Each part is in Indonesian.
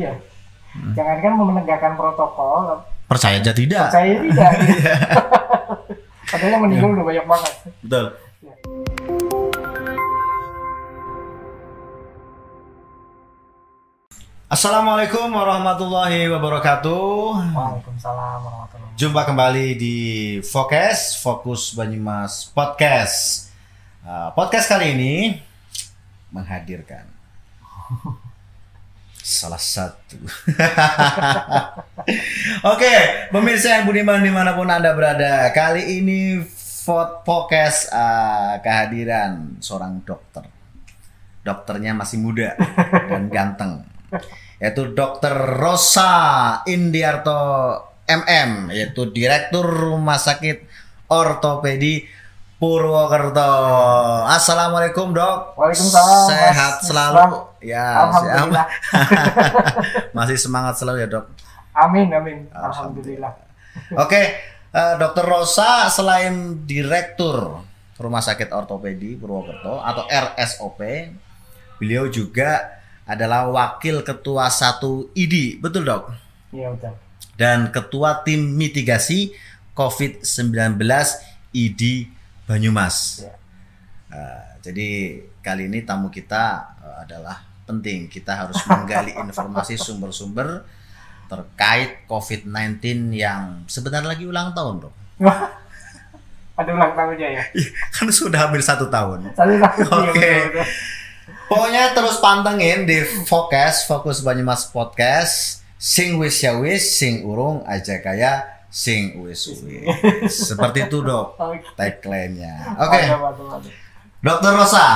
Iya. Jangankan menegakkan protokol, Percaya aja tidak. saya tidak. Padahal yang meninggal udah banyak banget. Betul. Assalamualaikum warahmatullahi wabarakatuh. Waalaikumsalam warahmatullahi Jumpa kembali di Focus, Fokus Banyumas Podcast. Uh, podcast kali ini menghadirkan salah satu. Oke, pemirsa yang budiman di mana pun anda berada, kali ini Fo- Focus uh, kehadiran seorang dokter. Dokternya masih muda dan ganteng, yaitu Dokter Rosa Indiarto MM, yaitu Direktur Rumah Sakit Ortopedi Purwokerto. Assalamualaikum dok. Waalaikumsalam, Sehat Mas selalu. Islam. Ya, Alhamdulillah. siap. Masih semangat selalu ya dok. Amin, amin. Alhamdulillah. Oke, eh, Dokter Rosa selain Direktur Rumah Sakit Ortopedi Purwokerto atau RSOP, beliau juga adalah Wakil Ketua 1 ID, betul dok? Iya, betul. Dan Ketua Tim Mitigasi COVID-19 ID Banyumas. Ya. Eh, jadi kali ini tamu kita eh, adalah penting. Kita harus menggali informasi sumber-sumber terkait COVID-19 yang sebentar lagi ulang tahun, dok. Ada ulang tahunnya ya. kan sudah hampir satu tahun. Satu tahun. iya, Oke. betul. Pokoknya terus pantengin di Fokus, Fokus Banyumas Podcast. Sing wis ya wis, sing urung aja kaya, sing wis. Seperti itu dok tagline-nya. Oke, mantap. Dokter Rosa.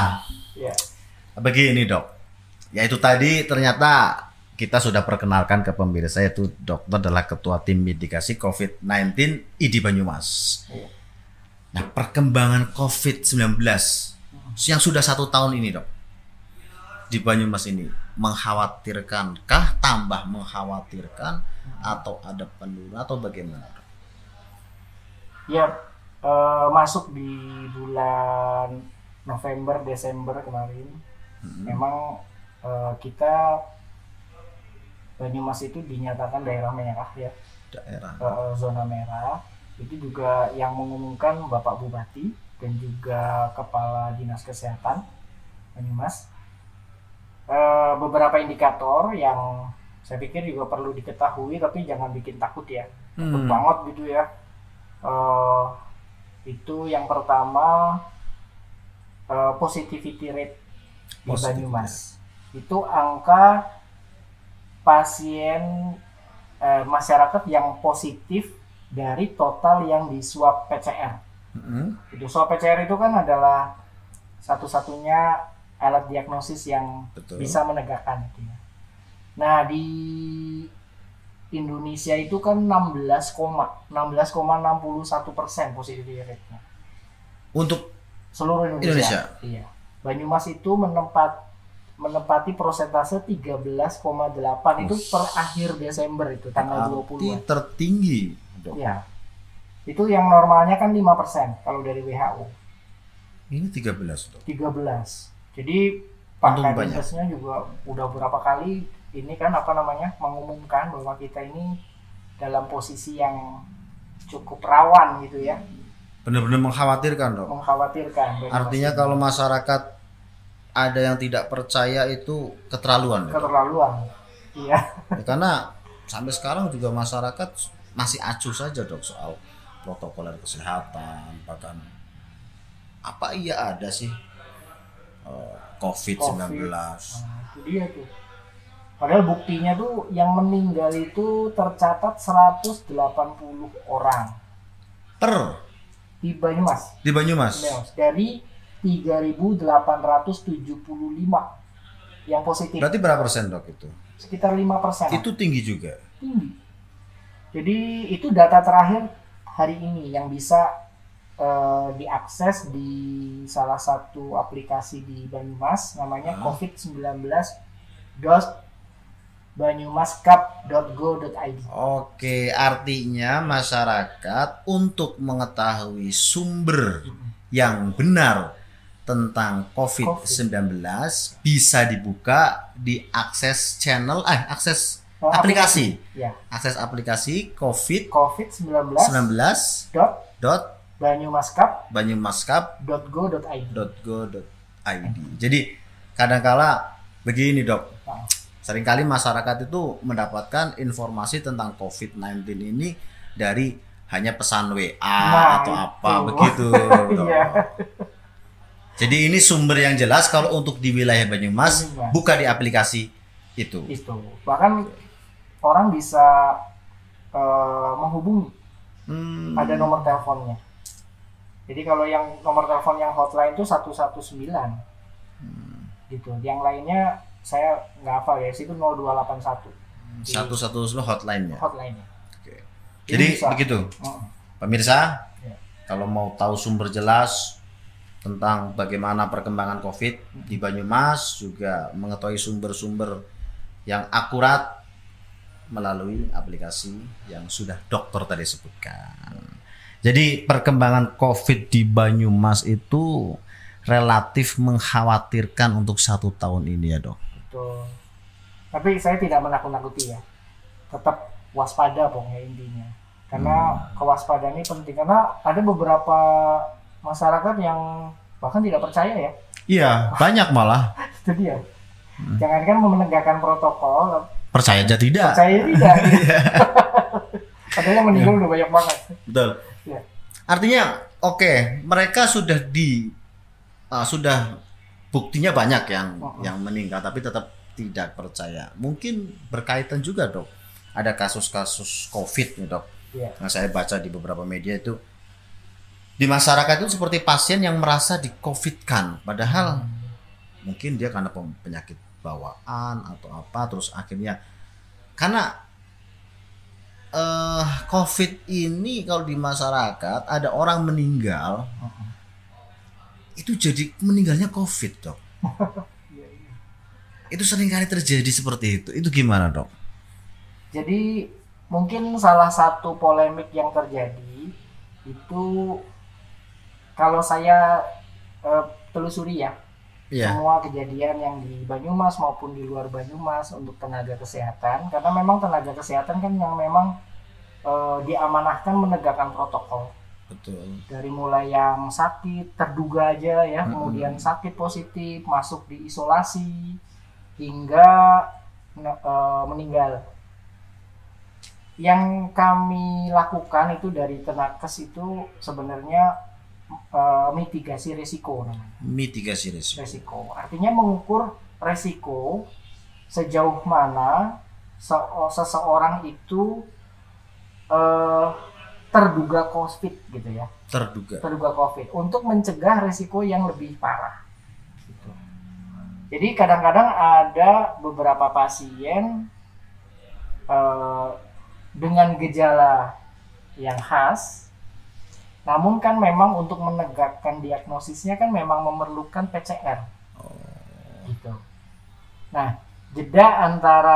Iya. Begini dok, yaitu tadi ternyata kita sudah perkenalkan ke pemirsa yaitu dokter adalah ketua tim mitigasi COVID-19 ID Banyumas. Iya. Nah perkembangan COVID-19 yang sudah satu tahun ini dok di Banyumas ini mengkhawatirkankah tambah mengkhawatirkan atau ada penurunan atau bagaimana? Ya, eh, masuk di bulan November, Desember kemarin. Hmm. Memang eh, kita Banyumas itu dinyatakan daerah merah ya, Daerah. eh, zona merah. Itu juga yang mengumumkan Bapak Bupati dan juga Kepala Dinas Kesehatan Banyumas. Eh, beberapa indikator yang saya pikir juga perlu diketahui, tapi jangan bikin takut ya. takut Hmm. banget gitu ya. Eh, itu yang pertama eh, positivity rate di Banyumas. Itu angka pasien eh, masyarakat yang positif dari total yang di swab PCR. Hmm. Itu swab PCR itu kan adalah satu-satunya alat diagnosis yang Betul. bisa menegakkan itu ya. Nah di Indonesia itu kan 16, 16,61 persen positivity rate-nya Untuk seluruh Indonesia. Indonesia. Iya. Banyumas itu menempat menempati persentase 13,8 itu per akhir Desember itu tanggal arti 20. tertinggi. Dok. Iya. Itu yang normalnya kan 5 persen kalau dari WHO. Ini 13 dok. 13. Jadi Pak. Kadinkesnya juga udah berapa kali ini kan apa namanya mengumumkan bahwa kita ini dalam posisi yang cukup rawan gitu ya, Benar-benar mengkhawatirkan dok. mengkhawatirkan. Artinya ini. kalau masyarakat ada yang tidak percaya itu keterlaluan. keterlaluan. Iya. Ya, karena sampai sekarang juga masyarakat masih acuh saja dok soal protokol kesehatan bahkan apa iya ada sih eh, COVID-19 Nah, itu dia tuh. Padahal buktinya tuh yang meninggal itu tercatat 180 orang per di Banyumas. di Banyumas. Banyumas. Dari 3.875 yang positif. Berarti berapa persen dok itu? Sekitar 5 persen. Itu tinggi juga. tinggi. Jadi itu data terakhir hari ini yang bisa eh, diakses di salah satu aplikasi di Banyumas namanya Hmm. covid19 banyumascup.go.id. Oke, artinya masyarakat untuk mengetahui sumber yang benar tentang COVID-19 bisa dibuka di akses channel eh akses Oh, aplikasi. Ya, Akses aplikasi COVID-19 COVID-19 dot dot banyumaskap banyumaskap dot go dot id. .go.id. Jadi kadangkala begini dok, Nah, sering kali masyarakat itu mendapatkan informasi tentang COVID-19 ini dari hanya pesan WA Nah, atau apa itu. begitu. dok. Iya. Jadi ini sumber yang jelas kalau untuk di wilayah Banyumas Banyumas. buka di aplikasi itu. Itu. Bahkan orang bisa eh, menghubungi Hmm, ada nomor teleponnya. Jadi kalau yang nomor telepon yang hotline itu 119. Gitu. Yang lainnya saya nggak hafal ya, itu 0281 satu satu hotline-nya. hotline-nya. Oke. Jadi bisa. begitu. Pemirsa, Ya. kalau mau tahu sumber jelas tentang bagaimana perkembangan COVID di Banyumas, juga mengetahui sumber-sumber yang akurat melalui aplikasi yang sudah dokter tadi sebutkan. Jadi perkembangan COVID di Banyumas itu relatif mengkhawatirkan untuk satu tahun ini ya dok. Betul. Tapi saya tidak menakut-nakuti ya. Tetap waspada pokoknya intinya. Karena kewaspadaan ini penting karena ada beberapa masyarakat yang bahkan tidak percaya ya. Iya banyak malah Itu dia. Jangankan menegakkan protokol, percaya aja tidak. percaya tidak. Padahal yang meninggal udah banyak banget. Betul. Ya. Artinya oke, mereka sudah di uh, sudah buktinya banyak yang Oh, oh. yang meninggal tapi tetap tidak percaya. Mungkin berkaitan juga, Dok. Ada kasus-kasus Covid nih, Dok. Iya. Yang saya baca di beberapa media itu di masyarakat itu seperti pasien yang merasa di Covid-kan, padahal mungkin dia karena penyakit bawaan atau apa terus akhirnya karena eh COVID ini kalau di masyarakat ada orang meninggal itu jadi meninggalnya COVID dok. Itu sering kali terjadi seperti itu. Itu gimana dok? Jadi mungkin salah satu polemik yang terjadi itu kalau saya eh, telusuri ya Iya. semua kejadian yang di Banyumas maupun di luar Banyumas untuk tenaga kesehatan. Karena memang tenaga kesehatan kan yang memang eh, diamanahkan menegakkan protokol. Betul. Dari mulai yang sakit terduga aja ya Mm-mm. kemudian sakit positif masuk di isolasi hingga eh, meninggal. Yang kami lakukan itu dari tenakes itu sebenarnya eh, mitigasi risiko namanya mitigasi risiko resiko. Artinya mengukur resiko sejauh mana se- seseorang itu eh, terduga COVID gitu ya, terduga terduga COVID untuk mencegah resiko yang lebih parah. Gitu. Jadi kadang-kadang ada beberapa pasien eh, dengan gejala yang khas, namun kan memang untuk menegakkan diagnosisnya kan memang memerlukan PCR. Gitu. Nah, jeda antara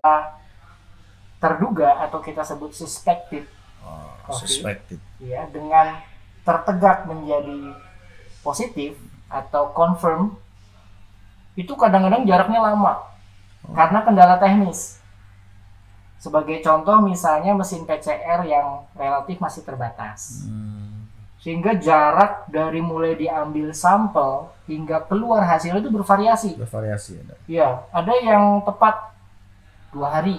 terduga atau kita sebut suspected oh, Covid. suspected ya dengan tertegak menjadi positif atau confirm itu kadang-kadang jaraknya lama karena kendala teknis. Sebagai contoh misalnya mesin PCR yang relatif masih terbatas. Hmm, Sehingga jarak dari mulai diambil sampel hingga keluar hasil itu bervariasi. bervariasi ada Ya, ada yang tepat dua hari.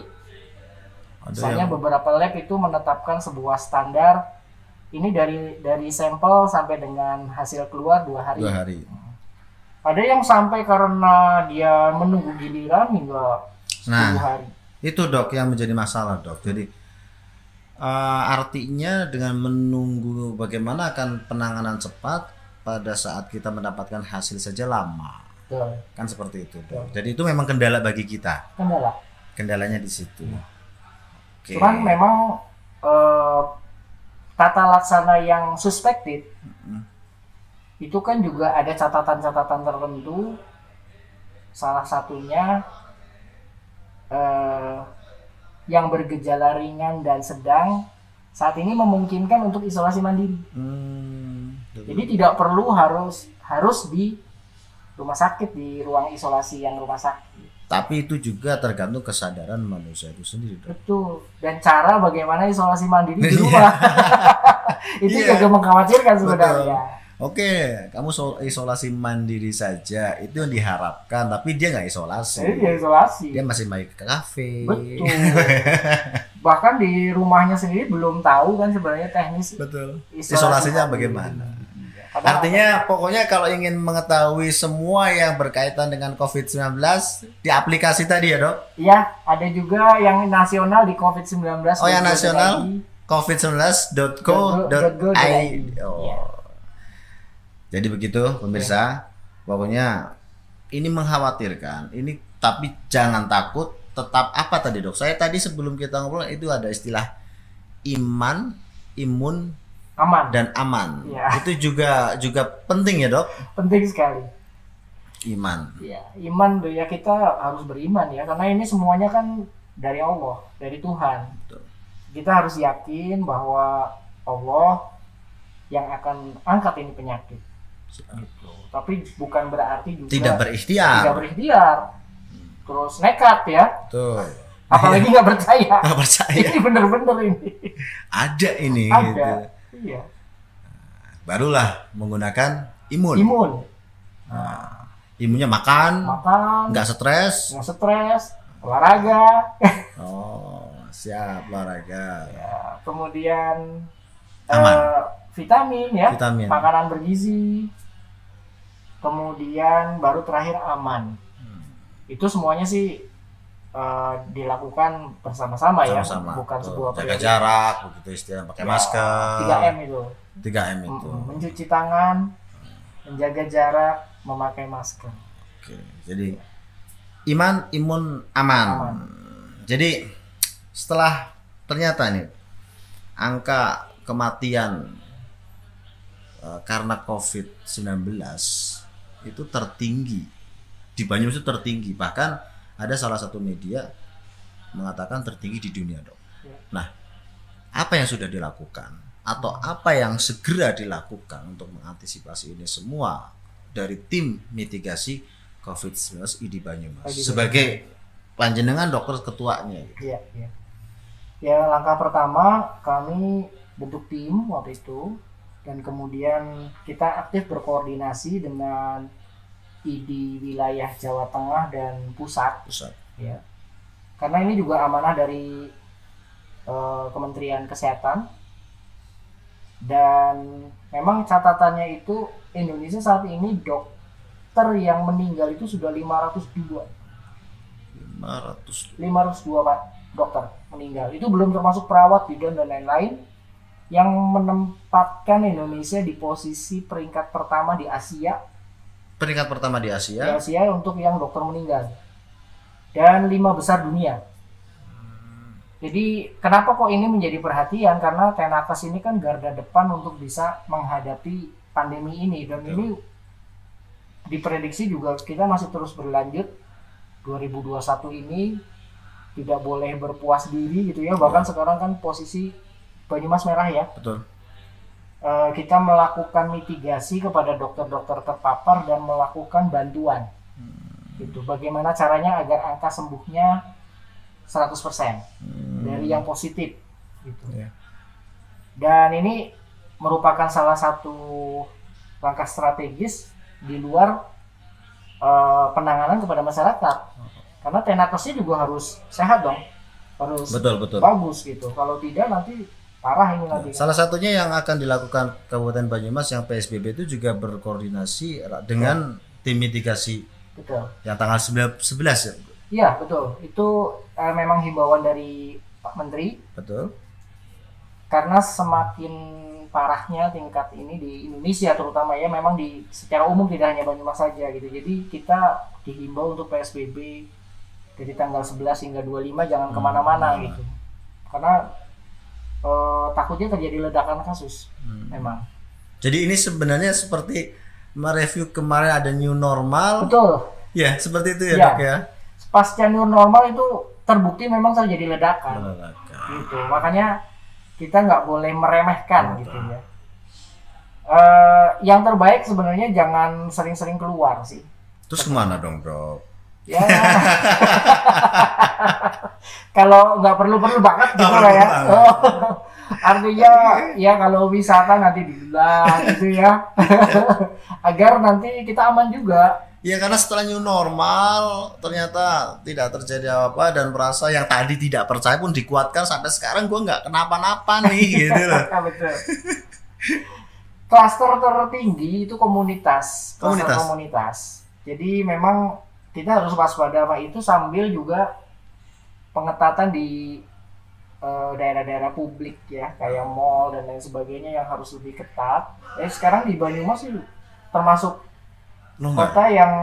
ada Misalnya yang beberapa lab itu menetapkan sebuah standar ini dari dari sampel sampai dengan hasil keluar dua hari. dua hari Ada yang sampai karena dia menunggu giliran hingga 10 Nah. hari. Itu dok yang menjadi masalah dok. Jadi eh, artinya dengan menunggu bagaimana akan penanganan cepat pada saat kita mendapatkan hasil saja lama Betul. kan seperti itu dok. Jadi itu memang kendala bagi kita. Kendala. Kendalanya di situ. Oke. Cuman memang eh, tata laksana yang suspected Mm. itu kan juga ada catatan-catatan tertentu. Salah satunya eh, yang bergejala ringan dan sedang saat ini memungkinkan untuk isolasi mandiri. Hmm, betul. Jadi tidak perlu harus harus di rumah sakit di ruang isolasi yang rumah sakit. Tapi itu juga tergantung kesadaran manusia itu sendiri. Dok. Betul. Dan cara bagaimana isolasi mandiri di Iya. rumah. itu Iya. juga mengkhawatirkan sebenarnya. Oke, kamu so- isolasi mandiri saja itu yang diharapkan, tapi dia nggak isolasi. Jadi dia isolasi. Dia masih main ke kafe. Betul. Bahkan di rumahnya sendiri belum tahu kan sebenarnya teknis Betul. isolasi Isolasinya mandiri. bagaimana? Karena- Artinya pokoknya kalau ingin mengetahui semua yang berkaitan dengan COVID-19 di aplikasi tadi ya dok, Iya, ada juga yang nasional di COVID-19. Oh, yang nasional? Go.id. covid19.co.id. Iya. Oh. Jadi begitu pemirsa, pokoknya ini mengkhawatirkan. Ini tapi jangan takut, tetap apa tadi dok? Saya tadi sebelum kita ngobrol itu ada istilah iman, imun Aman. dan aman. Iya. Itu juga juga penting ya dok. Penting sekali. Iman. Ya, iman tuh ya kita harus beriman ya karena ini semuanya kan dari Allah, dari Tuhan. Betul. Kita harus yakin bahwa Allah yang akan angkat ini penyakit. Gitu. Tapi bukan berarti juga Tidak berikhtiar. tidak berikhtiar. Terus nekat ya, Tuh. apalagi nggak percaya. Nggak percaya. ini bener-bener ini. Ada ini. Ada. gitu. Iya. Barulah menggunakan imun. Imun, Imunnya makan, makan, nggak stres. nggak stres, olahraga, Oh, siap olahraga. ya, kemudian Aman. eh, vitamin ya, Vitamin. makanan bergizi, kemudian baru terakhir aman. Hmm. Itu semuanya sih eh, dilakukan bersama-sama ya, bukan Tuh, sebuah jaga periode. jarak, begitu istilah pakai Ya, masker. 3M itu. 3M itu. Mm-mm, mencuci tangan, menjaga jarak, memakai masker. Oke, jadi iman, imun, aman. Aman. Jadi setelah ternyata nih angka kematian eh, karena COVID-19 itu tertinggi di Banyumas itu tertinggi bahkan ada salah satu media mengatakan tertinggi di dunia dok. Ya. Nah, apa yang sudah dilakukan atau apa yang segera dilakukan untuk mengantisipasi ini semua dari tim mitigasi COVID-19 ID Banyumas sebagai panjenengan dokter ketuanya gitu. Iya, iya. Ya langkah pertama kami bentuk tim waktu itu dan kemudian kita aktif berkoordinasi dengan ID wilayah Jawa Tengah dan pusat. Pusat. ya. Karena ini juga amanah dari eh, Kementerian Kesehatan. Dan memang catatannya itu Indonesia saat ini dokter yang meninggal itu sudah 502 500 502 pak dokter meninggal. Itu belum termasuk perawat bidan dan lain-lain yang menempatkan Indonesia di posisi peringkat pertama di Asia. Peringkat pertama di di Asia. Asia untuk yang dokter meninggal. Dan lima besar dunia. Jadi kenapa kok ini menjadi perhatian? Karena Tenakas ini kan garda depan untuk bisa menghadapi pandemi ini. Dan Betul. ini diprediksi juga kita masih terus berlanjut. 2021 ini tidak boleh berpuas diri gitu ya. Bahkan sekarang kan posisi Banyumas merah ya. Betul. Eh, kita melakukan mitigasi kepada dokter-dokter terpapar dan melakukan bantuan. Gitu. Bagaimana caranya agar angka sembuhnya 100% Hmm. dari yang positif. Gitu. Iya. dan ini merupakan salah satu langkah strategis di luar eh, penanganan kepada masyarakat. Karena tenakesnya juga harus sehat dong. Harus Betul, betul. bagus gitu. Kalau tidak nanti parah ini nanti Salah satunya yang akan dilakukan Kabupaten Banyumas yang PSBB itu juga berkoordinasi dengan tim mitigasi betul yang tanggal 9 11 ya. Iya betul itu eh, memang himbauan dari Pak Menteri Betul. karena semakin parahnya tingkat ini di Indonesia terutama ya memang di secara umum tidak hanya Banyumas saja gitu jadi kita dihimbau untuk PSBB dari tanggal 11 hingga 25 jangan Hmm, ke mana-mana hmm. gitu karena eh, takutnya terjadi ledakan kasus Hmm. memang Jadi ini sebenarnya seperti mereview kemarin ada new normal. betul Ya, seperti itu ya, Iya. Dok ya. pasca new normal itu terbukti memang terjadi ledakan Olahraga. gitu makanya kita nggak boleh meremehkan Betul. gitu ya Eh, yang terbaik sebenarnya jangan sering-sering keluar sih Terus ke mana dong, bro? Ya. kalau nggak perlu-perlu banget gitu lah ya. Oh. Artinya ya kalau wisata nanti dibilang gitu ya. Agar nanti kita aman juga. Ya karena setelah new normal ternyata tidak terjadi apa-apa dan merasa yang tadi tidak percaya pun dikuatkan sampai sekarang gue nggak kenapa-napa nih gitu loh. Betul. Klaster tertinggi itu komunitas. Klaster Komunitas. komunitas. Jadi memang kita harus waspada sama itu sambil juga pengetatan di eh, daerah-daerah publik ya, kayak mall dan lain sebagainya yang harus lebih ketat. Eh sekarang di Banyumas sih termasuk nggak kota yang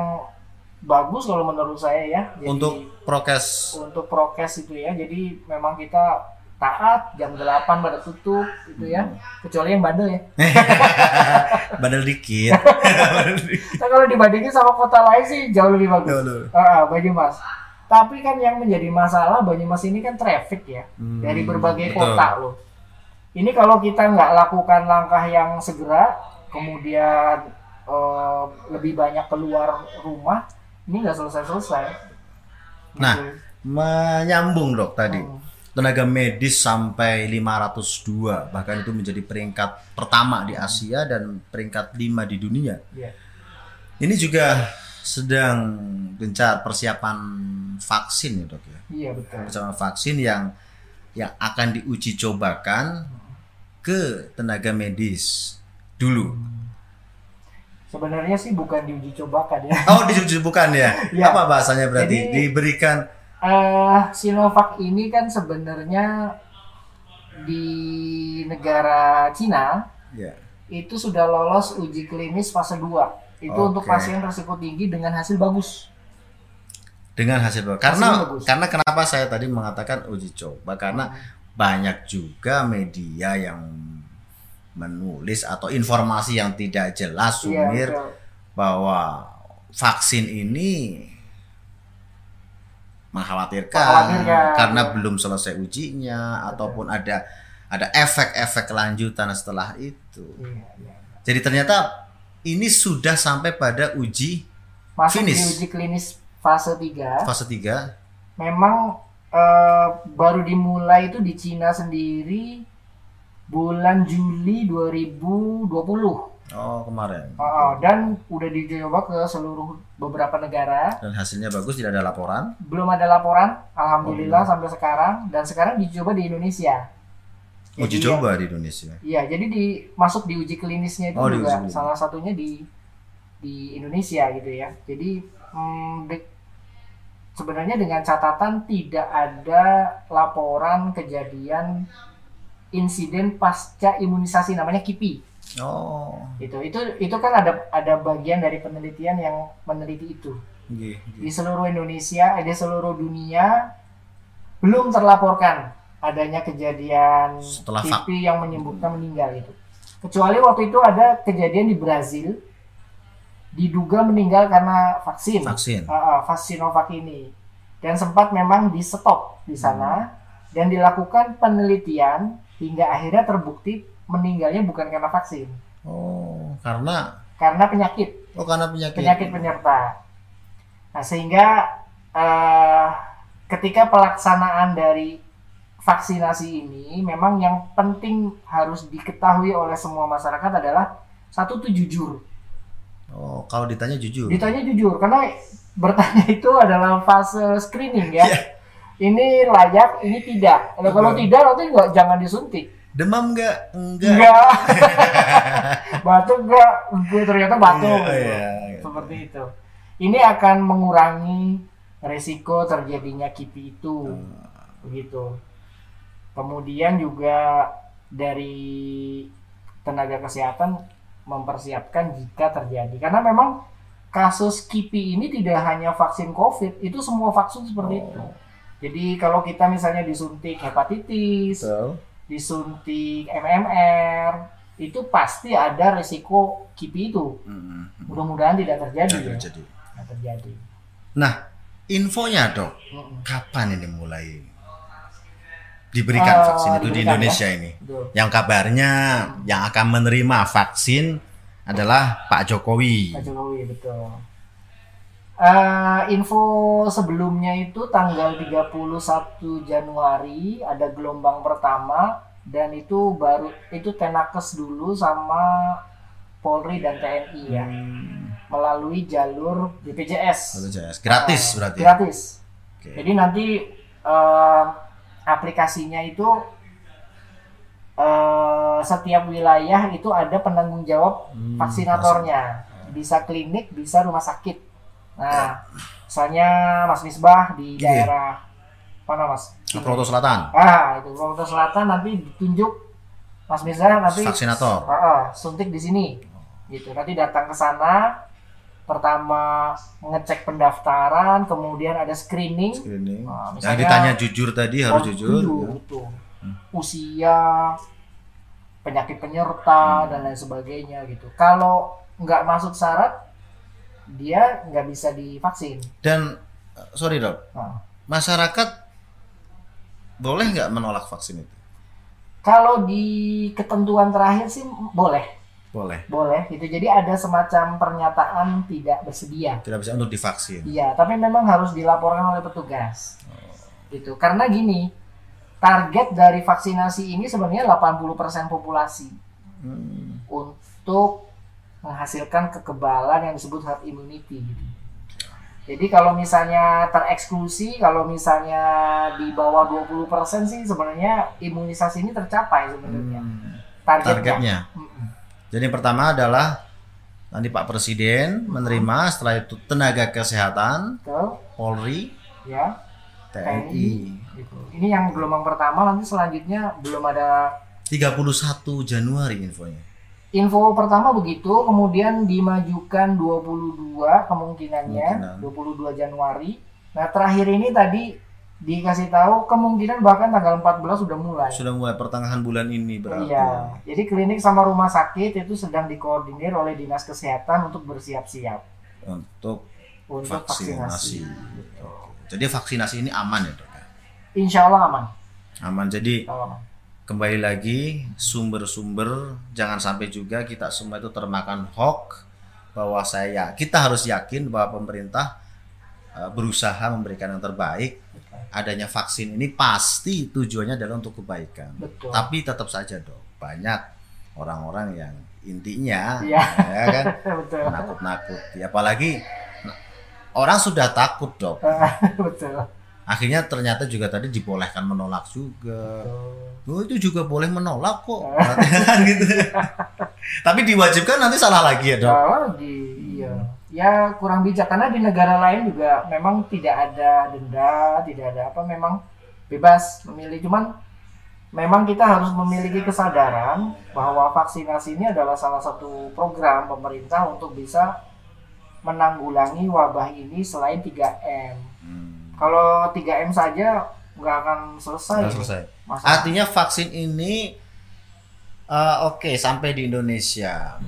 bagus kalau menurut saya ya. Jadi, untuk prokes untuk prokes itu ya. Jadi memang kita taat jam 8 pada tutup itu ya. Hmm. Kecuali yang bandel ya. badal dikit. Nah, kalau dibandingin sama kota lain sih jauh lebih bagus. Tuh. Ah, Banyumas. Tapi kan yang menjadi masalah Banyumas ini kan traffic ya Hmm, dari berbagai betul. kota loh. Ini kalau kita nggak lakukan langkah yang segera, kemudian eh, lebih banyak keluar rumah, ini nggak selesai-selesai. Nah, Gitu. Menyambung dok tadi. Hmm. Tenaga medis sampai 502 bahkan itu menjadi peringkat pertama di Asia dan peringkat 5 di dunia. Iya. Ini juga sedang gencar persiapan vaksin ya dok ya. Iya betul. Persiapan vaksin yang yang akan diuji cobakan ke tenaga medis dulu. Sebenarnya sih bukan diuji cobakan ya. Oh diuji bukan ya? Iya. Apa bahasanya berarti? Jadi- Diberikan Eh, Sinovac ini kan sebenarnya di negara Cina ya. itu sudah lolos uji klinis fase 2. Itu untuk Oke. pasien risiko tinggi dengan hasil bagus. dengan hasil bagus. Karena bagus. karena kenapa saya tadi mengatakan uji coba karena banyak juga media yang menulis atau informasi yang tidak jelas Iya, sumir betul. bahwa vaksin ini mengkhawatirkan Mengkhawatirkan. karena belum selesai ujinya ataupun ada ada efek-efek kelanjutan setelah itu. Iya, iya. Jadi ternyata ini sudah sampai pada uji Masuk Finish. di uji klinis fase 3. fase 3 Memang eh, baru dimulai itu di Cina sendiri bulan Juli 2020. Oh, kemarin. Oh, dan udah dicoba ke seluruh beberapa negara. Dan hasilnya bagus, tidak ada laporan. Belum ada laporan, alhamdulillah Oh, sampai sekarang. Dan sekarang dicoba di Indonesia. Uji Jadi, coba di Indonesia. Iya, jadi di masuk di uji klinisnya itu Oh, juga uji salah satunya di di Indonesia gitu ya. Jadi hmm, de- sebenarnya dengan catatan tidak ada laporan kejadian insiden pasca imunisasi namanya KIPI. Oh, Itu itu itu kan ada ada bagian dari penelitian yang meneliti itu. iya, Di iya. seluruh Indonesia, eh, di seluruh dunia belum terlaporkan adanya kejadian Setelah KIPI yang menyebutkan meninggal itu. Kecuali waktu itu ada kejadian di Brazil diduga meninggal karena vaksin. vaksin. Ah, vaksin Sinovac ini. Dan sempat memang di stop di sana dan dilakukan penelitian hingga akhirnya terbukti meninggalnya bukan karena vaksin, Oh, karena karena penyakit oh karena penyakit. penyakit penyerta. Nah, sehingga eh, ketika pelaksanaan dari vaksinasi ini memang yang penting harus diketahui oleh semua masyarakat adalah satu tuh jujur. Oh, kalau ditanya jujur. Ditanya jujur karena bertanya itu adalah fase screening ya. Iya. Ini layak, ini tidak. Kalau kalau tidak nanti nggak jangan disuntik. Demam enggak? Enggak. Enggak. batuk enggak? Enggak, ternyata batuk. Iya, iya, iya. Seperti itu. Ini akan mengurangi resiko terjadinya KIPI itu. Begitu. Kemudian juga dari tenaga kesehatan mempersiapkan jika terjadi. Karena memang kasus KIPI ini tidak hanya vaksin COVID, itu semua vaksin seperti itu. Oh. Jadi kalau kita misalnya disuntik hepatitis, Betul. Disuntik MMR, itu pasti ada resiko KIPI itu. Mm-mm. Mudah-mudahan tidak terjadi Tidak ya. terjadi. Tidak terjadi. Nah, infonya dok, kapan ini mulai diberikan Eh, vaksin itu di diberikan, Indonesia ini? Betul. Yang kabarnya yang akan menerima vaksin adalah Pak Jokowi. Pak Jokowi betul. Eh, info sebelumnya itu tanggal 31 Januari ada gelombang pertama dan itu baru itu Tenakes dulu sama Polri dan TNI ya Hmm. melalui jalur BPJS. BPJS. Gratis Nah, berarti. ya? Gratis. Oke. Jadi nanti eh, aplikasinya itu eh, setiap wilayah itu ada penanggung jawab Hmm, vaksinatornya. Bisa klinik, bisa rumah sakit. Nah, misalnya Mas Misbah di Iya. daerah mana Mas? Di Proto Selatan. Ah, itu Provinsi Selatan nanti ditunjuk Mas Misbah nanti Vaksinator. Ah, ah, suntik di sini. Gitu. Nanti datang ke sana pertama ngecek pendaftaran, kemudian ada screening. Screening. Nah, Yang misalnya- ditanya jujur tadi harus Oh, jujur. ya. betul. Usia, penyakit penyerta dan lain sebagainya gitu. Kalau nggak masuk syarat, dia nggak bisa divaksin. Dan sorry dok, Nah, masyarakat boleh nggak menolak vaksin itu? kalau di ketentuan terakhir sih boleh, Boleh. boleh gitu. Jadi ada semacam pernyataan tidak bersedia. Tidak bisa untuk divaksin. Iya, tapi memang harus dilaporkan oleh petugas. Gitu. Karena gini, target dari vaksinasi ini sebenarnya 80% populasi Hmm. untuk menghasilkan kekebalan yang disebut herd immunity gitu. Jadi kalau misalnya tereksklusi, kalau misalnya di bawah 20% sih sebenarnya imunisasi ini tercapai sebenarnya. Hmm. Targetnya. Targetnya. Mm-mm. Jadi yang pertama adalah nanti Pak Presiden menerima setelah itu tenaga kesehatan, Betul, Polri, ya. TNI. Gitu. Ini yang gelombang pertama, nanti selanjutnya belum ada 31 Januari infonya. Info pertama begitu, kemudian dimajukan 22 kemungkinannya, Kemungkinan. 22 Januari. Nah, terakhir ini tadi dikasih tahu kemungkinan bahkan tanggal 14 sudah mulai. Sudah mulai pertengahan bulan ini berarti. Iya. Jadi klinik sama rumah sakit itu sedang dikoordinir oleh Dinas Kesehatan untuk bersiap-siap Untuk untuk vaksinasi. vaksinasi. Jadi vaksinasi ini aman ya dok? Insya Allah aman. Aman. Jadi aman. Kembali lagi sumber-sumber jangan sampai juga kita semua itu termakan hoax bahwa saya kita harus yakin bahwa pemerintah eh, berusaha memberikan yang terbaik adanya vaksin ini pasti tujuannya adalah untuk kebaikan Betul. tapi tetap saja dok banyak orang-orang yang intinya Iya. ya kan Betul. nakut-nakuti apalagi orang sudah takut dok Betul. Akhirnya ternyata juga tadi dibolehkan menolak juga. Oh itu juga boleh menolak kok, kan gitu. Tapi diwajibkan nanti salah lagi ya dok. Salah lagi, iya. Ya kurang bijak karena di negara lain juga memang tidak ada denda, tidak ada apa, memang bebas memilih. Cuman memang kita harus memiliki kesadaran bahwa vaksinasi ini adalah salah satu program pemerintah untuk bisa menanggulangi wabah ini selain 3M. Kalau 3M saja nggak akan selesai. Sudah selesai. Masalah. Artinya vaksin ini eh, oke sampai di Indonesia.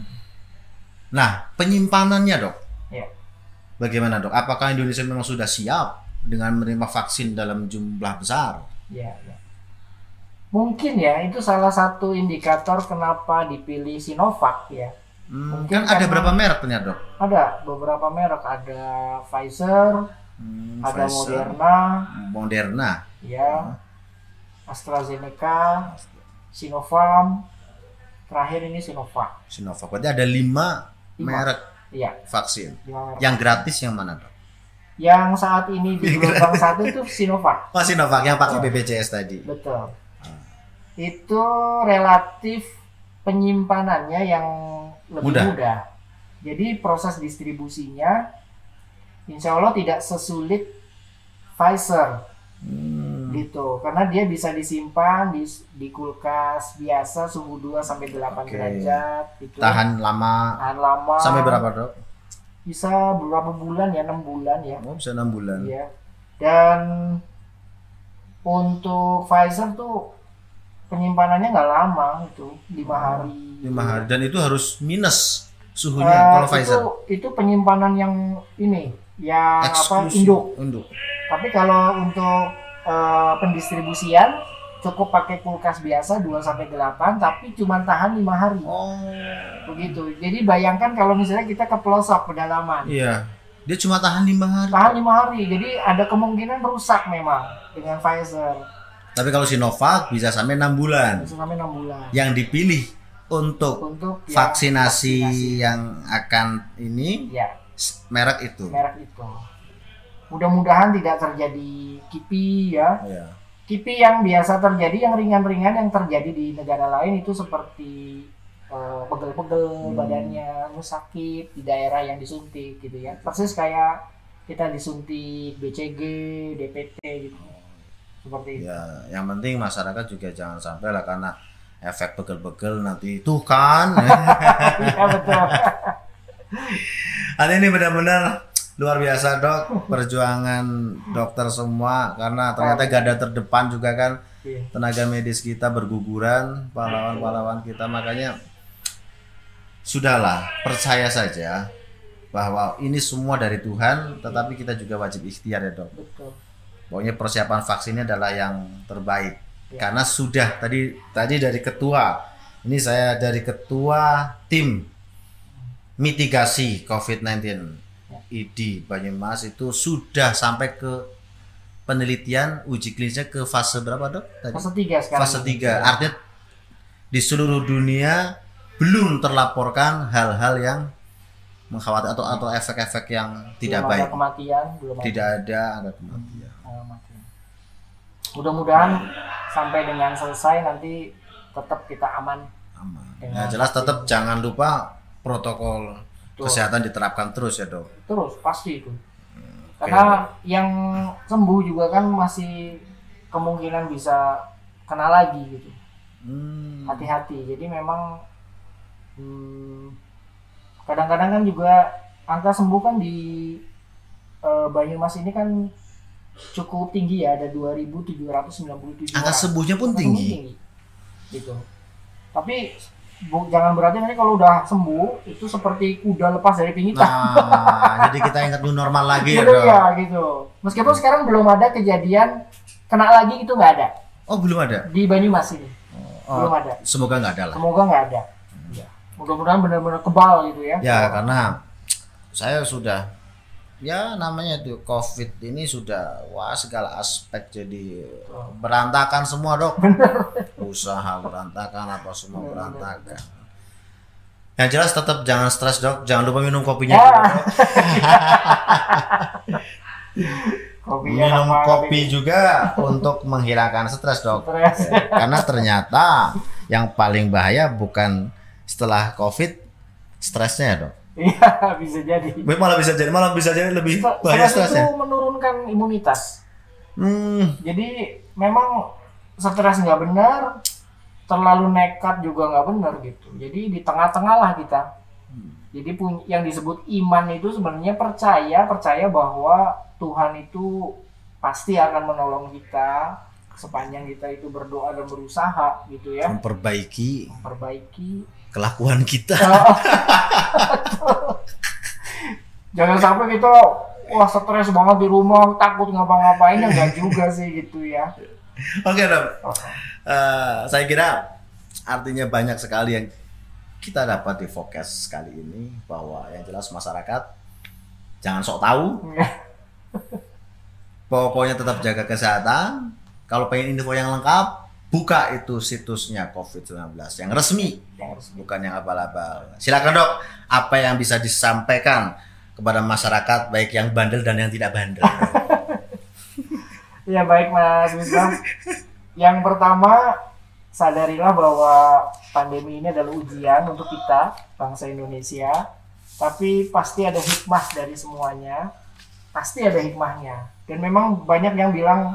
Nah penyimpanannya dok, Ya. bagaimana dok? Apakah Indonesia memang sudah siap dengan menerima vaksin dalam jumlah besar? Ya, ya. Mungkin ya itu salah satu indikator kenapa dipilih Sinovac ya. Hmm, Mungkin kan ada berapa merek ternyata dok? Ada beberapa merek, ada Pfizer, Hmm, ada Pfizer, Moderna, Moderna, ya, AstraZeneca, Sinovac, terakhir ini Sinovac. Sinovac. Berarti ada lima Lima. merek Iya, vaksin. merek. Yang gratis yang mana dok? Yang saat ini di gelombang satu itu Sinovac, Oh Sinovac yang pakai Oh. BPJS tadi. betul. Itu relatif penyimpanannya yang lebih Mudah. mudah. Jadi proses distribusinya, insya Allah tidak sesulit Pfizer. Hmm. gitu karena dia bisa disimpan di di kulkas biasa suhu 2 sampai 8 Oke. derajat gitu Tahan lama tahan lama sampai berapa dok? bisa beberapa bulan ya enam bulan ya Oh bisa enam bulan. Iya. dan untuk Pfizer tuh penyimpanannya nggak lama itu lima hari Lima hari dan itu harus minus suhunya Eh, kalau itu Pfizer. itu penyimpanan yang ini yang apa Eksklusif. induk Induk. Tapi kalau untuk eh, pendistribusian cukup pakai kulkas biasa 2 sampai 8 tapi cuma tahan lima hari. Oh. Begitu. Jadi bayangkan kalau misalnya kita ke pelosok pedalaman. Iya. Dia cuma tahan lima hari. tahan lima hari jadi ada kemungkinan rusak memang dengan Pfizer Tapi kalau Sinovac bisa sampai enam bulan. bisa sampai enam bulan Yang dipilih untuk untuk yang vaksinasi, vaksinasi. yang akan ini ya merek itu. merek itu mudah-mudahan tidak terjadi kipi ya Iya. kipi yang biasa terjadi yang ringan-ringan yang terjadi di negara lain itu seperti eh, pegel-pegel Hmm. badannya sakit di daerah yang disuntik gitu ya persis kayak kita disuntik BCG DPT gitu seperti itu Ya, yang penting masyarakat juga jangan sampai lah karena efek pegel-pegel nanti tuh kan. ya betul Hari ini benar-benar luar biasa dok. Perjuangan dokter semua karena ternyata garda terdepan juga kan. Iya. tenaga medis kita berguguran pahlawan-pahlawan kita. Makanya sudahlah percaya saja bahwa ini semua dari Tuhan tetapi kita juga wajib ikhtiar ya dok. Betul. Pokoknya persiapan vaksinnya adalah yang terbaik. Ya. karena sudah tadi tadi dari ketua ini saya dari ketua tim mitigasi COVID-19 Ya. ID Banyumas itu sudah sampai ke penelitian uji klinisnya ke fase berapa dok tadi fase tiga sekarang fase ini. 3 artinya di seluruh dunia belum terlaporkan hal-hal yang mengkhawatirkan atau atau efek-efek yang tidak belum baik ada kematian belum ada tidak ada ada kematian kematian. mudah-mudahan sampai dengan selesai nanti tetap kita aman aman. Dengan Ya jelas tetap jangan lupa protokol Betul. kesehatan diterapkan terus ya dok. terus pasti itu karena yang sembuh juga kan masih kemungkinan bisa kena lagi gitu Hmm. hati-hati jadi memang hmm, kadang-kadang kan juga angka sembuh kan di eh, Banyumas ini kan cukup tinggi ya ada 2.797 Angka sembuhnya pun Angka tinggi. gitu tapi jangan berarti nanti kalau udah sembuh itu seperti kuda lepas dari pingitan Nah, jadi kita ingat new normal lagi ya dok. ya gitu meskipun sekarang belum ada kejadian kena lagi itu nggak ada Oh belum ada. di Banyumas ini Oh, belum ada semoga nggak ada lah. semoga nggak ada Ya. mudah-mudahan benar-benar kebal gitu ya Ya karena saya sudah ya namanya itu COVID ini sudah wah segala aspek jadi berantakan semua dok. Usaha berantakan apa semua Bener, bener, berantakan. Yang jelas tetap jangan stres dok, jangan lupa minum kopinya. Ya. juga, Dok. Kopinya minum kopi juga untuk menghilangkan stres dok. Stres. Karena ternyata yang paling bahaya bukan setelah covid stresnya ya dok. Iya bisa jadi. Malah bisa jadi malah bisa jadi lebih bahaya stres stresnya. itu menurunkan imunitas. Hmm, jadi memang stres nggak benar terlalu nekat juga nggak benar gitu. Jadi di tengah-tengah lah kita. Jadi pun yang disebut iman itu sebenarnya percaya percaya bahwa Tuhan itu pasti akan menolong kita sepanjang kita itu berdoa dan berusaha gitu ya. Memperbaiki perbaiki kelakuan kita. Jangan sampai kita wah stres banget di rumah takut ngapa-ngapain ya enggak juga sih gitu ya oke dok Oh, Eh, saya kira artinya banyak sekali yang kita dapat di fokus kali ini bahwa yang jelas masyarakat jangan sok tahu Pokoknya tetap jaga kesehatan. Kalau pengen info yang lengkap, buka itu situsnya COVID-19 yang resmi, yang harus bukan yang abal-abal. Silakan dok, apa yang bisa disampaikan kepada masyarakat baik yang bandel dan yang tidak bandel. Ya baik Mas Wislam. Yang pertama sadarilah bahwa pandemi ini adalah ujian untuk kita bangsa Indonesia. Tapi pasti ada hikmah dari semuanya. Pasti ada hikmahnya. Dan memang banyak yang bilang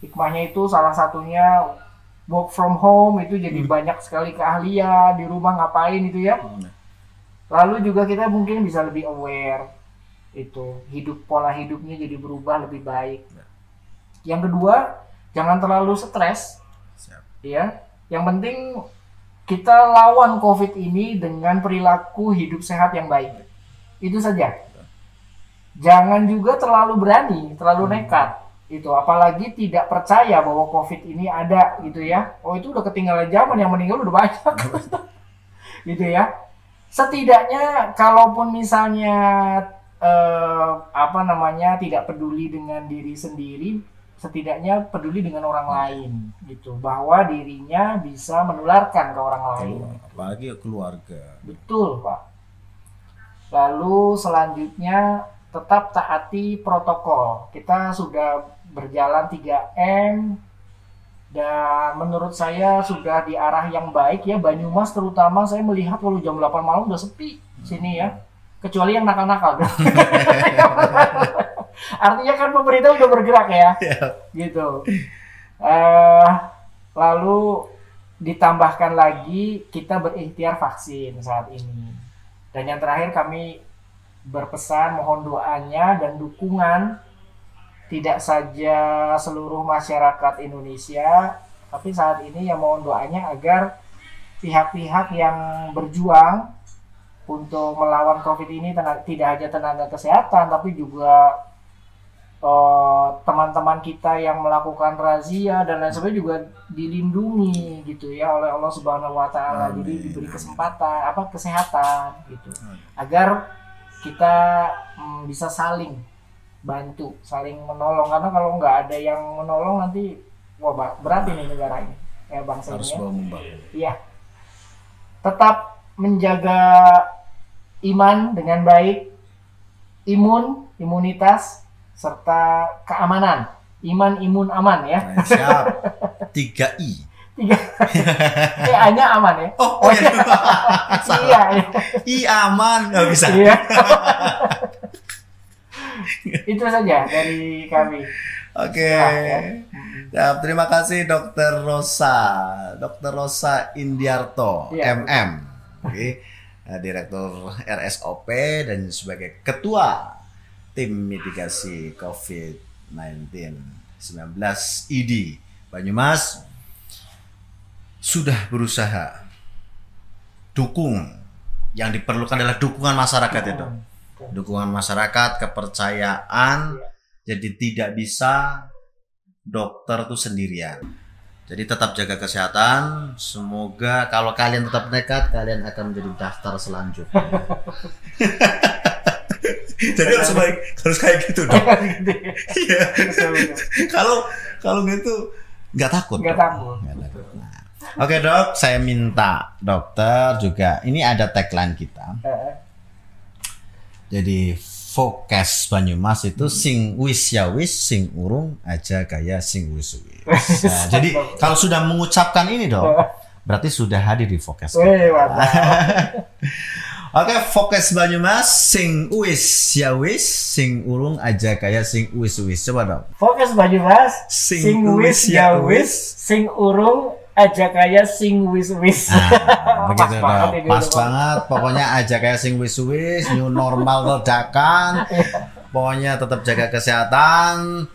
hikmahnya itu salah satunya work from home itu jadi banyak sekali keahlian di rumah ngapain itu ya. Lalu juga kita mungkin bisa lebih aware itu hidup pola hidupnya jadi berubah lebih baik. Yang kedua, jangan terlalu stres, ya. Yang penting kita lawan COVID ini dengan perilaku hidup sehat yang baik. Itu saja. Jangan juga terlalu berani, terlalu nekat. Itu apalagi tidak percaya bahwa COVID ini ada gitu ya. Oh, itu udah ketinggalan zaman yang meninggal udah banyak. gitu ya. Setidaknya kalaupun misalnya eh, apa namanya tidak peduli dengan diri sendiri setidaknya peduli dengan orang lain gitu. Bahwa dirinya bisa menularkan ke orang lain. Apalagi keluarga. Betul pak. Lalu selanjutnya tetap taati protokol. Kita sudah berjalan 3M dan menurut saya sudah di arah yang baik ya. Banyumas terutama saya melihat kalau jam 8 malam udah sepi sini ya. Kecuali yang nakal-nakal artinya kan pemerintah udah bergerak ya. Gitu. Eh lalu ditambahkan lagi kita berikhtiar vaksin saat ini. Dan yang terakhir kami berpesan mohon doanya dan dukungan tidak saja seluruh masyarakat Indonesia tapi saat ini yang mohon doanya agar pihak-pihak yang berjuang untuk melawan COVID ini tenaga, tidak hanya tenaga kesehatan tapi juga eh, teman-teman kita yang melakukan razia dan lain sebagainya juga dilindungi gitu ya oleh Allah Subhanahu wa taala. Jadi diberi kesempatan apa kesehatan gitu. Amin. Agar kita mm, bisa saling bantu, saling menolong karena kalau nggak ada yang menolong nanti wah berat ini negara ini ya bangsa harus ini. ya. Iya. Tetap menjaga iman dengan baik, imun, imunitas, serta keamanan. Iman, imun, aman ya. Nah, siap 3 i Tiga. Eh, hanya aman ya. oh, oh iya Salah. Iya, iya. i aman nggak bisa Iya. Itu saja dari kami. Oke. Ya, terima kasih Dokter Rosa, Dokter Rosa Indiarto, Iya. MM, Oke. Eh, Direktur RSOP dan sebagai Ketua Tim Mitigasi COVID-19 19 ID Banyumas sudah berusaha dukung. Yang diperlukan adalah dukungan masyarakat itu dukungan masyarakat kepercayaan. Jadi tidak bisa dokter itu sendirian. Jadi tetap jaga kesehatan. Semoga kalau kalian tetap nekat kalian akan menjadi daftar selanjutnya jadi harus baik harus kayak gitu dong Gitu ya. Iya. Kalau kalau gitu nggak takut Nggak takut. Nah, oke dok saya minta dokter juga ini ada tagline kita Eh, Jadi Fokes Banyumas itu sing wis ya wis sing urung aja gaya sing wis wis. Nah, jadi kalau sudah mengucapkan ini dong, berarti sudah hadir di Fokes. Wih, Oke, Fokes Banyumas sing wis ya wis sing urung aja gaya sing wis wis. Coba dong. Fokus baju mas, Sing sing, wis ya wis, sing urung aja kaya sing wis wis. Nah, begitu Pas banget dong. ini Pas banget. Pokoknya aja kayak sing wis wis, new normal ledakan. Pokoknya tetap jaga kesehatan.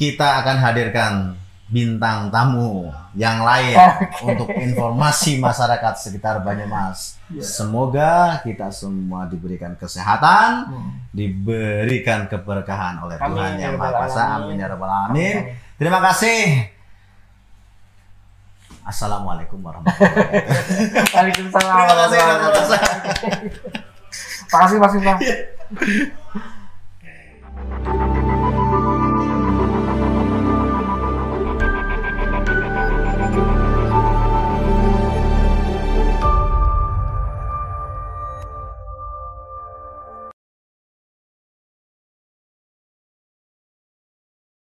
Kita akan hadirkan bintang tamu yang lain untuk informasi masyarakat sekitar Banyumas. Iya. Semoga kita semua diberikan kesehatan, Hmm. diberikan keberkahan oleh Amin, Tuhan ya yang Rabbal Maha Kuasa. Amin ya rabbal alamin. Amin. Terima kasih. Assalamualaikum warahmatullahi wabarakatuh. Waalaikumsalam. Terima kasih. Terima kasih Mas Bintang.